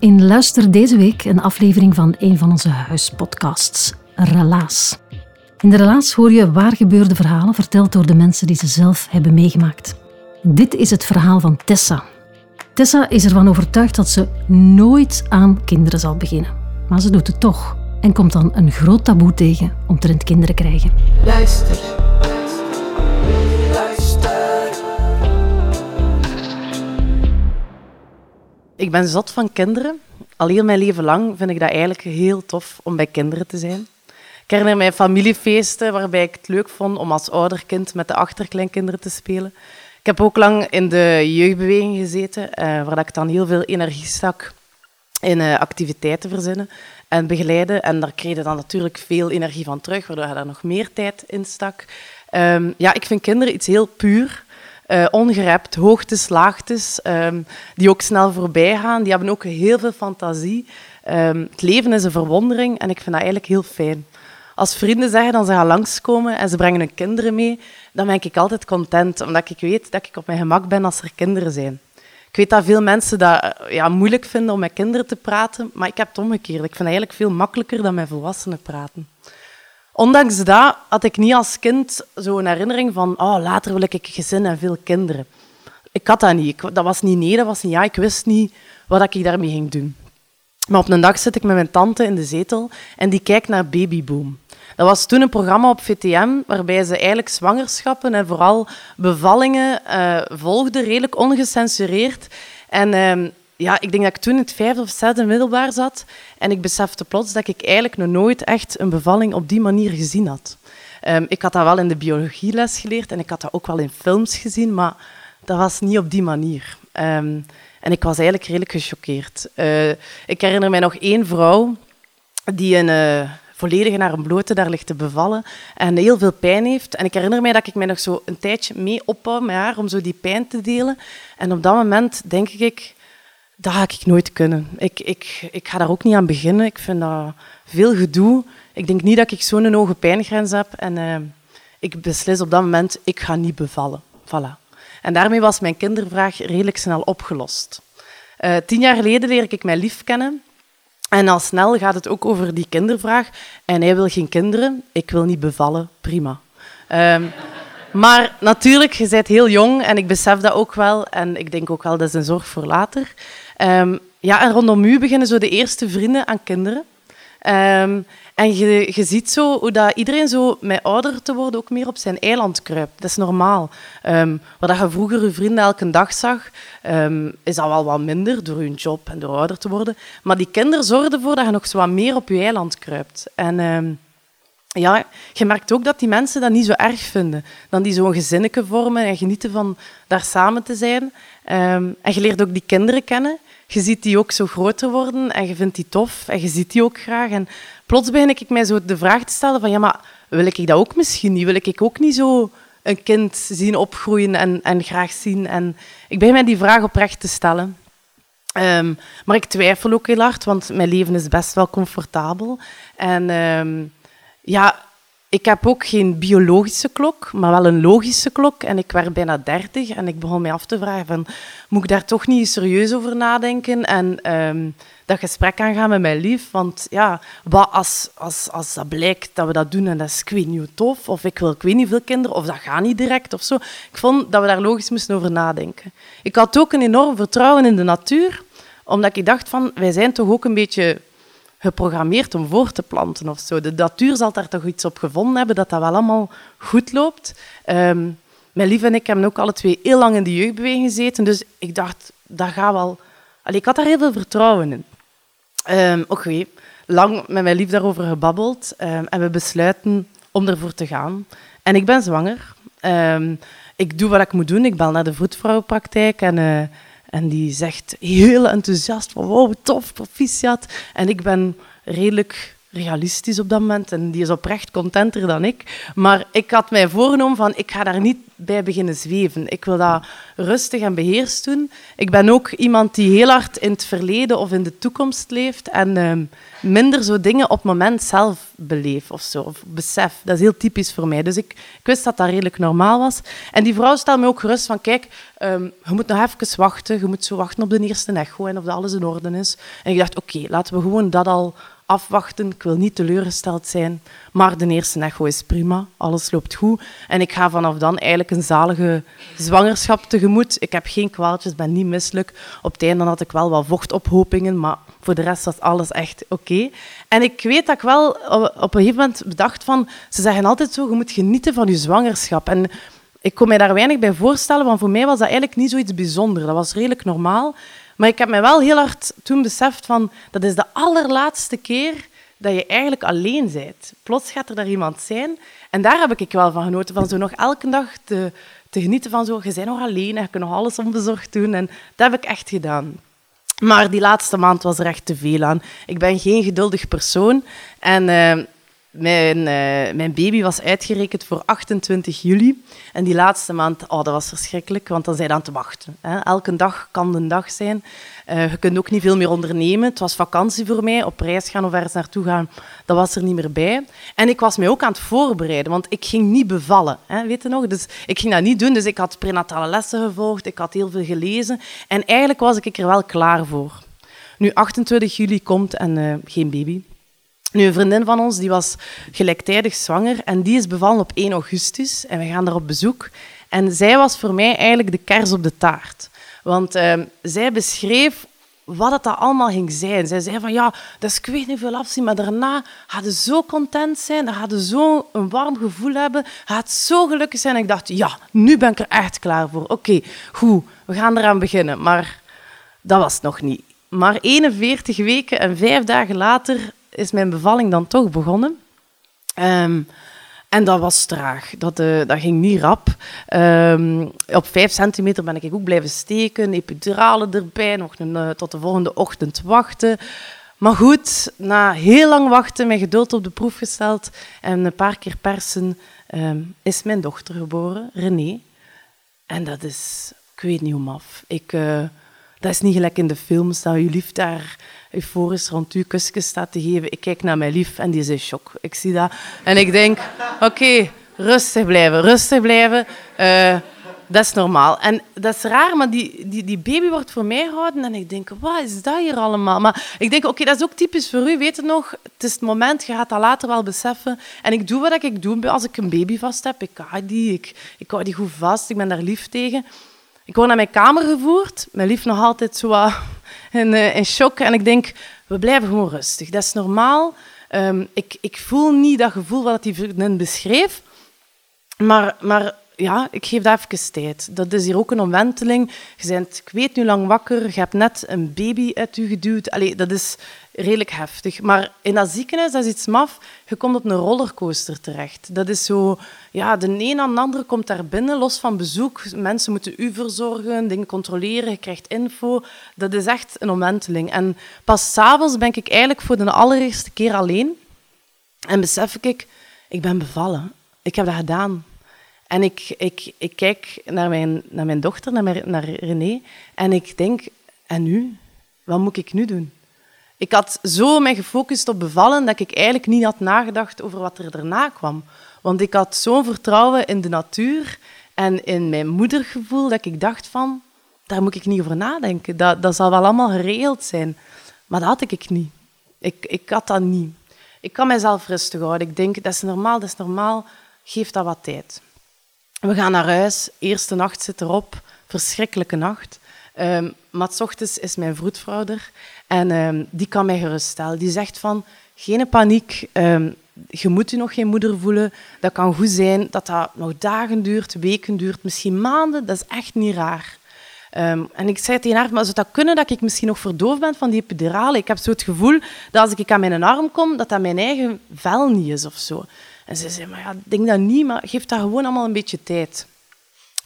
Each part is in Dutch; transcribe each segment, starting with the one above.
In Luister deze week een aflevering van een van onze huispodcasts, Relaas. In de Relaas hoor je waargebeurde verhalen verteld door de mensen die ze zelf hebben meegemaakt. Dit is het verhaal van Tessa. Tessa is ervan overtuigd dat ze nooit aan kinderen zal beginnen. Maar ze doet het toch en komt dan een groot taboe tegen omtrent kinderen krijgen. Luister. Ik ben zot van kinderen. Al heel mijn leven lang vind ik dat eigenlijk heel tof om bij kinderen te zijn. Ik herinner mij familiefeesten waarbij ik het leuk vond om als ouderkind met de achterkleinkinderen te spelen. Ik heb ook lang in de jeugdbeweging gezeten, eh, waar ik dan heel veel energie stak in eh, activiteiten verzinnen en begeleiden. En daar kreeg je dan natuurlijk veel energie van terug, waardoor je daar nog meer tijd in stak. Ehm, ja, ik vind kinderen iets heel puur uh, ongerept, hoogtes, laagtes, um, die ook snel voorbij gaan. Die hebben ook heel veel fantasie. Um, het leven is een verwondering en ik vind dat eigenlijk heel fijn. Als vrienden zeggen dat ze gaan langskomen en ze brengen hun kinderen mee, dan ben ik altijd content, omdat ik weet dat ik op mijn gemak ben als er kinderen zijn. Ik weet dat veel mensen dat eh, ja, moeilijk vinden om met kinderen te praten, maar ik heb het omgekeerd. Ik vind het eigenlijk veel makkelijker dan met volwassenen praten. Ondanks dat had ik niet als kind zo'n herinnering van oh, later wil ik een gezin en veel kinderen. Ik had dat niet. dat was niet nee, dat was niet ja. Ik wist niet wat ik daarmee ging doen. Maar op een dag zit ik met mijn tante in de zetel en die kijkt naar Babyboom. Dat was toen een programma op VTM waarbij ze eigenlijk zwangerschappen en vooral bevallingen uh, volgden, redelijk ongecensureerd. En uh, ja, ik denk dat ik toen in het vijfde of zesde middelbaar zat en ik besefte plots dat ik eigenlijk nog nooit echt een bevalling op die manier gezien had. Um, ik had dat wel in de biologieles geleerd en ik had dat ook wel in films gezien, maar dat was niet op die manier. Um, en ik was eigenlijk redelijk gechoqueerd. Uh, ik herinner mij nog één vrouw die een uh, volledige naar een blote daar ligt te bevallen en heel veel pijn heeft. En ik herinner mij dat ik mij nog zo een tijdje mee opbouw met haar om zo die pijn te delen. En op dat moment denk ik, dat ga ik nooit kunnen. Ik, ik, ik ga daar ook niet aan beginnen. Ik vind dat veel gedoe. Ik denk niet dat ik zo'n hoge pijngrens heb. En uh, ik beslis op dat moment, ik ga niet bevallen. Voilà. En daarmee was mijn kindervraag redelijk snel opgelost. Uh, tien jaar geleden leer ik mijn lief kennen. En al snel gaat het ook over die kindervraag. En hij wil geen kinderen, ik wil niet bevallen, prima. Um, maar natuurlijk, je bent heel jong en ik besef dat ook wel. En ik denk ook wel, dat is een zorg voor later. Um, ja, en rondom u beginnen zo de eerste vrienden aan kinderen. Um, en je, ziet zo hoe dat iedereen zo met ouder te worden ook meer op zijn eiland kruipt. Dat is normaal. Um, waar je vroeger je vrienden elke dag zag, is dat wel wat minder door je job en door ouder te worden. Maar die kinderen zorgen ervoor dat je nog zo wat meer op je eiland kruipt. En ja, je merkt ook dat die mensen dat niet zo erg vinden. Dan die zo'n gezinnetje vormen en genieten van daar samen te zijn. Um, en je leert ook die kinderen kennen. Je ziet die ook zo groter worden en je vindt die tof en je ziet die ook graag. En plots begin ik mij zo de vraag te stellen van ja, maar wil ik dat ook misschien niet? Wil ik ook niet zo een kind zien opgroeien en, en graag zien? En ik begin mij die vraag oprecht te stellen. Um, maar ik twijfel ook heel hard, want mijn leven is best wel comfortabel. En um, ja, ik heb ook geen biologische klok, maar wel een logische klok. En ik werd bijna dertig en ik begon mij af te vragen van, moet ik daar toch niet serieus over nadenken en um, dat gesprek aangaan met mijn lief? Want ja, wat als, als, als dat blijkt dat we dat doen en dat is ik weet niet tof, of ik wil ik weet niet veel kinderen, of dat gaat niet direct of zo. Ik vond dat we daar logisch moesten over nadenken. Ik had ook een enorm vertrouwen in de natuur, omdat ik dacht van, wij zijn toch ook een beetje geprogrammeerd om voor te planten of zo. De natuur zal daar toch iets op gevonden hebben dat dat wel allemaal goed loopt. Um, mijn lief en ik hebben ook alle twee heel lang in de jeugdbeweging gezeten, dus ik dacht, dat gaat wel... Allee, ik had daar heel veel vertrouwen in. Um, Oké, lang met mijn lief daarover gebabbeld um, en we besluiten om ervoor te gaan. En ik ben zwanger. ik doe wat ik moet doen. Ik bel naar de vroedvrouwenpraktijk en... Uh, en die zegt heel enthousiast van wow, tof, proficiat. En ik ben redelijk realistisch op dat moment en die is oprecht contenter dan ik. Maar ik had mij voorgenomen van ik ga daar niet bij beginnen zweven. Ik wil dat rustig en beheerst doen. Ik ben ook iemand die heel hard in het verleden of in de toekomst leeft en ehm, minder zo dingen op het moment zelf beleef of zo, of besef. Dat is heel typisch voor mij. Dus ik, wist dat dat redelijk normaal was. En die vrouw stelde me ook gerust van kijk, um, je moet nog even wachten. Je moet zo wachten op de eerste echo en of dat alles in orde is. En ik dacht oké, laten we gewoon dat al afwachten. Ik wil niet teleurgesteld zijn. Maar de eerste echo is prima. Alles loopt goed. En ik ga vanaf dan eigenlijk een zalige zwangerschap tegemoet. Ik heb geen kwaaltjes, ben niet misselijk. Op het einde had ik wel wat vochtophopingen, maar voor de rest was alles echt oké. En ik weet dat ik wel op een gegeven moment bedacht van... Ze zeggen altijd zo, je moet genieten van je zwangerschap. En ik kon mij daar weinig bij voorstellen, want voor mij was dat eigenlijk niet zoiets bijzonders. Dat was redelijk normaal. Maar ik heb mij wel heel hard toen beseft van dat is de allerlaatste keer dat je eigenlijk alleen bent. Plots gaat er daar iemand zijn. En daar heb ik wel van genoten, van zo nog elke dag te, te genieten van zo, je bent nog alleen en je kunt nog alles onbezorgd doen. En dat heb ik echt gedaan. Maar die laatste maand was er echt te veel aan. Ik ben geen geduldig persoon. En uh, mijn, uh, mijn baby was uitgerekend voor 28 juli. En die laatste maand, oh, dat was verschrikkelijk, want dan zijn aan te wachten. Hè. Elke dag kan een dag zijn. Uh, je kunt ook niet veel meer ondernemen. Het was vakantie voor mij, op reis gaan of ergens naartoe gaan, dat was er niet meer bij. En ik was mij ook aan het voorbereiden, want ik ging niet bevallen, hè, weet je nog? Dus ik ging dat niet doen, dus ik had prenatale lessen gevolgd, ik had heel veel gelezen. En eigenlijk was ik er wel klaar voor. Nu, 28 juli komt en uh, geen baby. Nu, een vriendin van ons die was gelijktijdig zwanger en die is bevallen op 1 augustus en we gaan daar op bezoek. En zij was voor mij eigenlijk de kers op de taart. Want uh, zij beschreef wat het allemaal ging zijn. Zij zei van ja, dat is ik weet niet veel afzien, maar daarna gaat ze zo content zijn, gaat ze zo een warm gevoel hebben, gaat zo gelukkig zijn. Ik dacht, ja, nu ben ik er echt klaar voor. Oké, goed, we gaan eraan beginnen. Maar dat was het nog niet. Maar 41 weken en vijf dagen later is mijn bevalling dan toch begonnen. Um, en dat was traag. Dat, uh, dat ging niet rap. Um, op vijf centimeter ben ik ook blijven steken. Epiduralen erbij. Nog een, uh, tot de volgende ochtend wachten. Maar goed, na heel lang wachten, mijn geduld op de proef gesteld en een paar keer persen, um, is mijn dochter geboren, René. En dat is, ik weet niet hoe maf. Ik, uh, dat is niet gelijk in de films, dat je lief daar euforisch rond u kusjes staat te geven. Ik kijk naar mijn lief en die is in shock. Ik zie dat en ik denk, oké, rustig blijven, rustig blijven. Uh, dat is normaal. En dat is raar, maar die, die, die baby wordt voor mij gehouden en ik denk, wat is dat hier allemaal? Maar ik denk, oké, dat is ook typisch voor u. Weet je nog, het is het moment, je gaat dat later wel beseffen. En ik doe wat ik doe als ik een baby vast heb. Ik hou die, ik, ik hou die goed vast, ik ben daar lief tegen. Ik word naar mijn kamer gevoerd, mijn lief nog altijd zo in, uh, in shock. En ik denk, we blijven gewoon rustig. Dat is normaal. Um, ik, ik voel niet dat gevoel wat vriendin beschreef. Maar, maar ja, ik geef dat even tijd. Dat is hier ook een omwenteling. Je bent, ik weet nu lang wakker, je hebt net een baby uit je geduwd. Allee, dat is redelijk heftig. Maar in dat ziekenhuis, dat is iets maf, je komt op een rollercoaster terecht. Dat is zo, ja, de een aan de andere komt daar binnen, los van bezoek. Mensen moeten u verzorgen, dingen controleren, je krijgt info. Dat is echt een omwenteling. En pas s'avonds ben ik eigenlijk voor de allereerste keer alleen. En besef ik, ik ben bevallen. Ik heb dat gedaan. En ik, ik, ik kijk naar mijn, naar mijn dochter, naar, naar René, en ik denk, en nu? Wat moet ik nu doen? Ik had zo mij gefocust op bevallen dat ik eigenlijk niet had nagedacht over wat er daarna kwam. Want ik had zo'n vertrouwen in de natuur en in mijn moedergevoel dat ik dacht van, daar moet ik niet over nadenken. Dat, dat zal wel allemaal geregeld zijn. Maar dat had ik niet. Ik, ik had dat niet. Ik kan mijzelf rustig houden. Ik denk, dat is normaal, dat is normaal. Geef dat wat tijd. We gaan naar huis. Eerste nacht zit erop. Verschrikkelijke nacht. Um, maar s ochtends is mijn vroedvrouw er. En um, die kan mij geruststellen. Die zegt van, geen paniek. Um, je moet je nog geen moeder voelen. Dat kan goed zijn dat dat nog dagen duurt, weken duurt, misschien maanden. Dat is echt niet raar. En ik zei tegen haar, maar zou dat kunnen dat ik misschien nog verdoofd ben van die epidurale? Ik heb zo het gevoel dat als ik aan mijn arm kom, dat dat mijn eigen vel niet is of zo. En ze zei, maar ja, denk dat niet, maar geef dat gewoon allemaal een beetje tijd.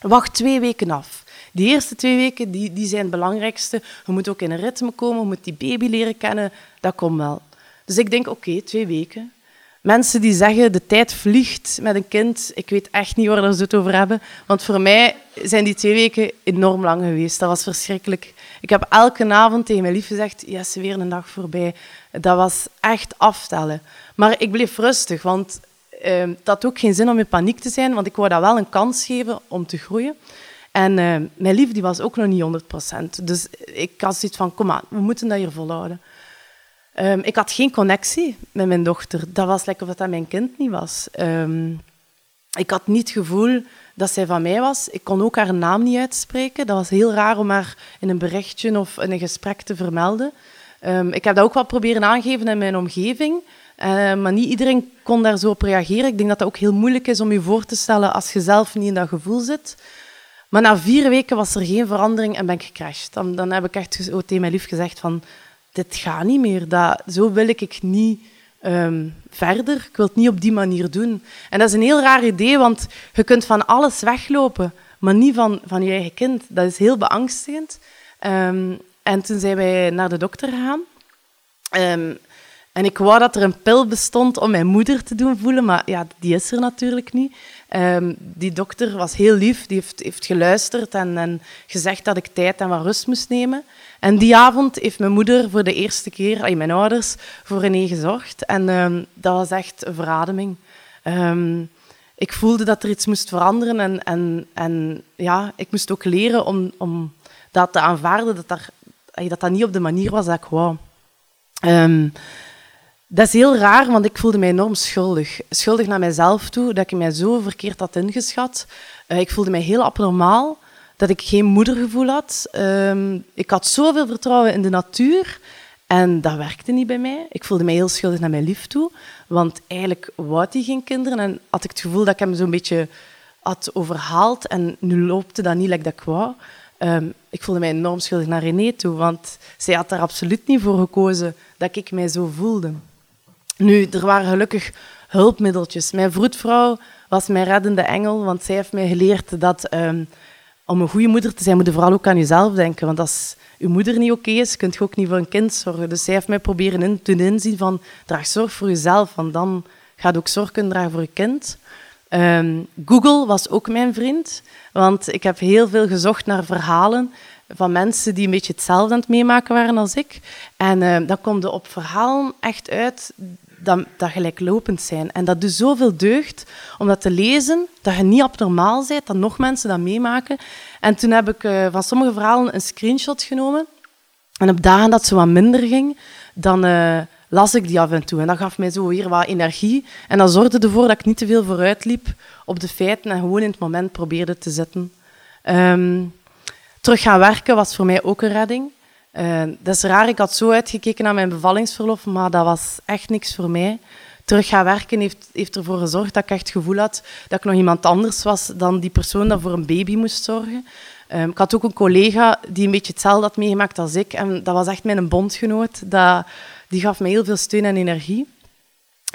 Wacht twee weken af. Die eerste twee weken die, die zijn het belangrijkste. Je moet ook in een ritme komen, je moet die baby leren kennen. Dat komt wel. Dus ik denk, oké, twee weken. Mensen die zeggen, de tijd vliegt met een kind, ik weet echt niet waar ze het over hebben. Want voor mij zijn die twee weken enorm lang geweest. Dat was verschrikkelijk. Ik heb elke avond tegen mijn lief gezegd, yes, weer een dag voorbij. Dat was echt aftellen. Maar ik bleef rustig, want uh, dat had ook geen zin om in paniek te zijn, want ik wou dat wel een kans geven om te groeien. En uh, mijn lief die was ook nog niet 100%. Dus ik had zoiets van, kom aan, we moeten dat hier volhouden. Um, ik had geen connectie met mijn dochter. Dat was lekker of dat mijn kind niet was. Ik had niet het gevoel dat zij van mij was. Ik kon ook haar naam niet uitspreken. Dat was heel raar om haar in een berichtje of in een gesprek te vermelden. Ik heb dat ook wel proberen aangeven in mijn omgeving. Uh, maar niet iedereen kon daar zo op reageren. Ik denk dat dat ook heel moeilijk is om je voor te stellen als je zelf niet in dat gevoel zit. Maar na vier weken was er geen verandering en ben ik gecrashed. Dan, dan heb ik echt tegen mijn lief gezegd van dit gaat niet meer. Dat, zo wil ik niet um, verder. Ik wil het niet op die manier doen. En dat is een heel raar idee, want je kunt van alles weglopen, maar niet van, van je eigen kind. Dat is heel beangstigend. Um, en toen zijn wij naar de dokter gegaan. Um, en ik wou dat er een pil bestond om mijn moeder te doen voelen, maar ja, die is er natuurlijk niet. Um, die dokter was heel lief, die heeft, heeft geluisterd en, en, gezegd dat ik tijd en wat rust moest nemen. En die avond heeft mijn moeder voor de eerste keer, mijn ouders, voor René gezorgd. En um, dat was echt een verademing. Um, ik voelde dat er iets moest veranderen en, en, en ja, ik moest ook leren om, om dat te aanvaarden, dat, dat dat niet op de manier was dat ik wou. Dat is heel raar, want ik voelde mij enorm schuldig. Schuldig naar mijzelf toe, dat ik mij zo verkeerd had ingeschat. Uh, ik voelde mij heel abnormaal, dat ik geen moedergevoel had. Uh, ik had zoveel vertrouwen in de natuur en dat werkte niet bij mij. Ik voelde mij heel schuldig naar mijn lief toe, want eigenlijk wou hij geen kinderen en had ik het gevoel dat ik hem zo'n beetje had overhaald en nu loopte dat niet like dat ik wou. Um, ik voelde mij enorm schuldig naar René toe, want zij had er absoluut niet voor gekozen dat ik mij zo voelde. Nu, er waren gelukkig hulpmiddeltjes. Mijn vroedvrouw was mijn reddende engel, want zij heeft mij geleerd dat um, om een goede moeder te zijn, moet je vooral ook aan jezelf denken. Want als je moeder niet oké is, kun je ook niet voor een kind zorgen. Dus zij heeft mij proberen in, doen inzien van, draag zorg voor jezelf, want dan gaat je ook zorg kunnen dragen voor je kind. Um, Google was ook mijn vriend, want ik heb heel veel gezocht naar verhalen van mensen die een beetje hetzelfde aan het meemaken waren als ik. En uh, dan komt op verhalen echt uit dat, dat gelijklopend zijn. En dat doet zoveel deugd om dat te lezen, dat je niet abnormaal bent, dat nog mensen dat meemaken. En toen heb ik uh, van sommige verhalen een screenshot genomen. En op dagen dat zo wat minder ging, dan uh, las ik die af en toe. En dat gaf mij zo weer wat energie. En dat zorgde ervoor dat ik niet te veel vooruit liep op de feiten en gewoon in het moment probeerde te zitten. Um, terug gaan werken was voor mij ook een redding. Uh, dat is raar, ik had zo uitgekeken naar mijn bevallingsverlof, maar dat was echt niks voor mij. Terug gaan werken heeft, heeft ervoor gezorgd dat ik echt het gevoel had dat ik nog iemand anders was dan die persoon dat voor een baby moest zorgen. Um, ik had ook een collega die een beetje hetzelfde had meegemaakt als ik. En dat was echt mijn bondgenoot. Dat, die gaf me heel veel steun en energie.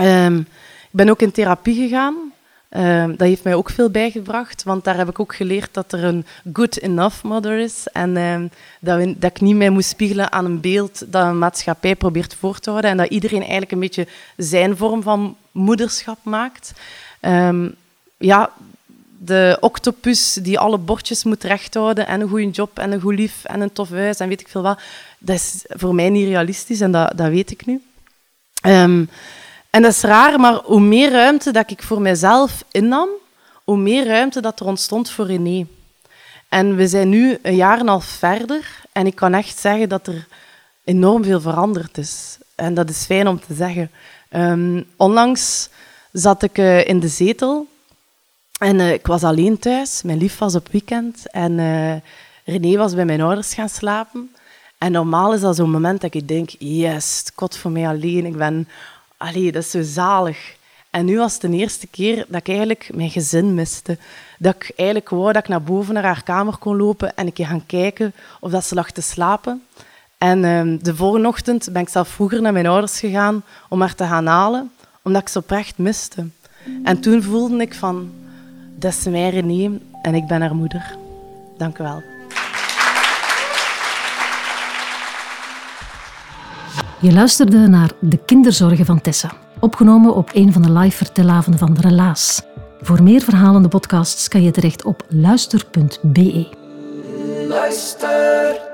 Um, ik ben ook in therapie gegaan. Uh, dat heeft mij ook veel bijgebracht, want daar heb ik ook geleerd dat er een good enough mother is. En uh, dat, dat, ik niet mij moest spiegelen aan een beeld dat een maatschappij probeert voor te houden. En dat iedereen eigenlijk een beetje zijn vorm van moederschap maakt. Um, ja, de octopus die alle bordjes moet rechthouden en een goede job en een goed lief en een tof huis en weet ik veel wat. Dat is voor mij niet realistisch en dat, dat weet ik nu. En dat is raar, maar hoe meer ruimte dat ik voor mezelf innam, hoe meer ruimte dat er ontstond voor René. En we zijn nu een jaar en half verder en ik kan echt zeggen dat er enorm veel veranderd is. En dat is fijn om te zeggen. Um, onlangs zat ik uh, in de zetel en uh, ik was alleen thuis. Mijn lief was op weekend en uh, René was bij mijn ouders gaan slapen. En normaal is dat zo'n moment dat ik denk, yes, het voor mij alleen. Ik ben allee, dat is zo zalig. En nu was het de eerste keer dat ik eigenlijk mijn gezin miste. Dat ik eigenlijk wou dat ik naar boven naar haar kamer kon lopen en een keer gaan kijken of dat ze lag te slapen. En uh, de volgende ochtend ben ik zelf vroeger naar mijn ouders gegaan om haar te gaan halen, omdat ik ze oprecht miste. En toen voelde ik van, dat is mij René en ik ben haar moeder. Dank u wel. Je luisterde naar De Kinderzorgen van Tessa, opgenomen op een van de live vertelavonden van Relaas. Voor meer verhalende podcasts kan je terecht op luister.be. Luister.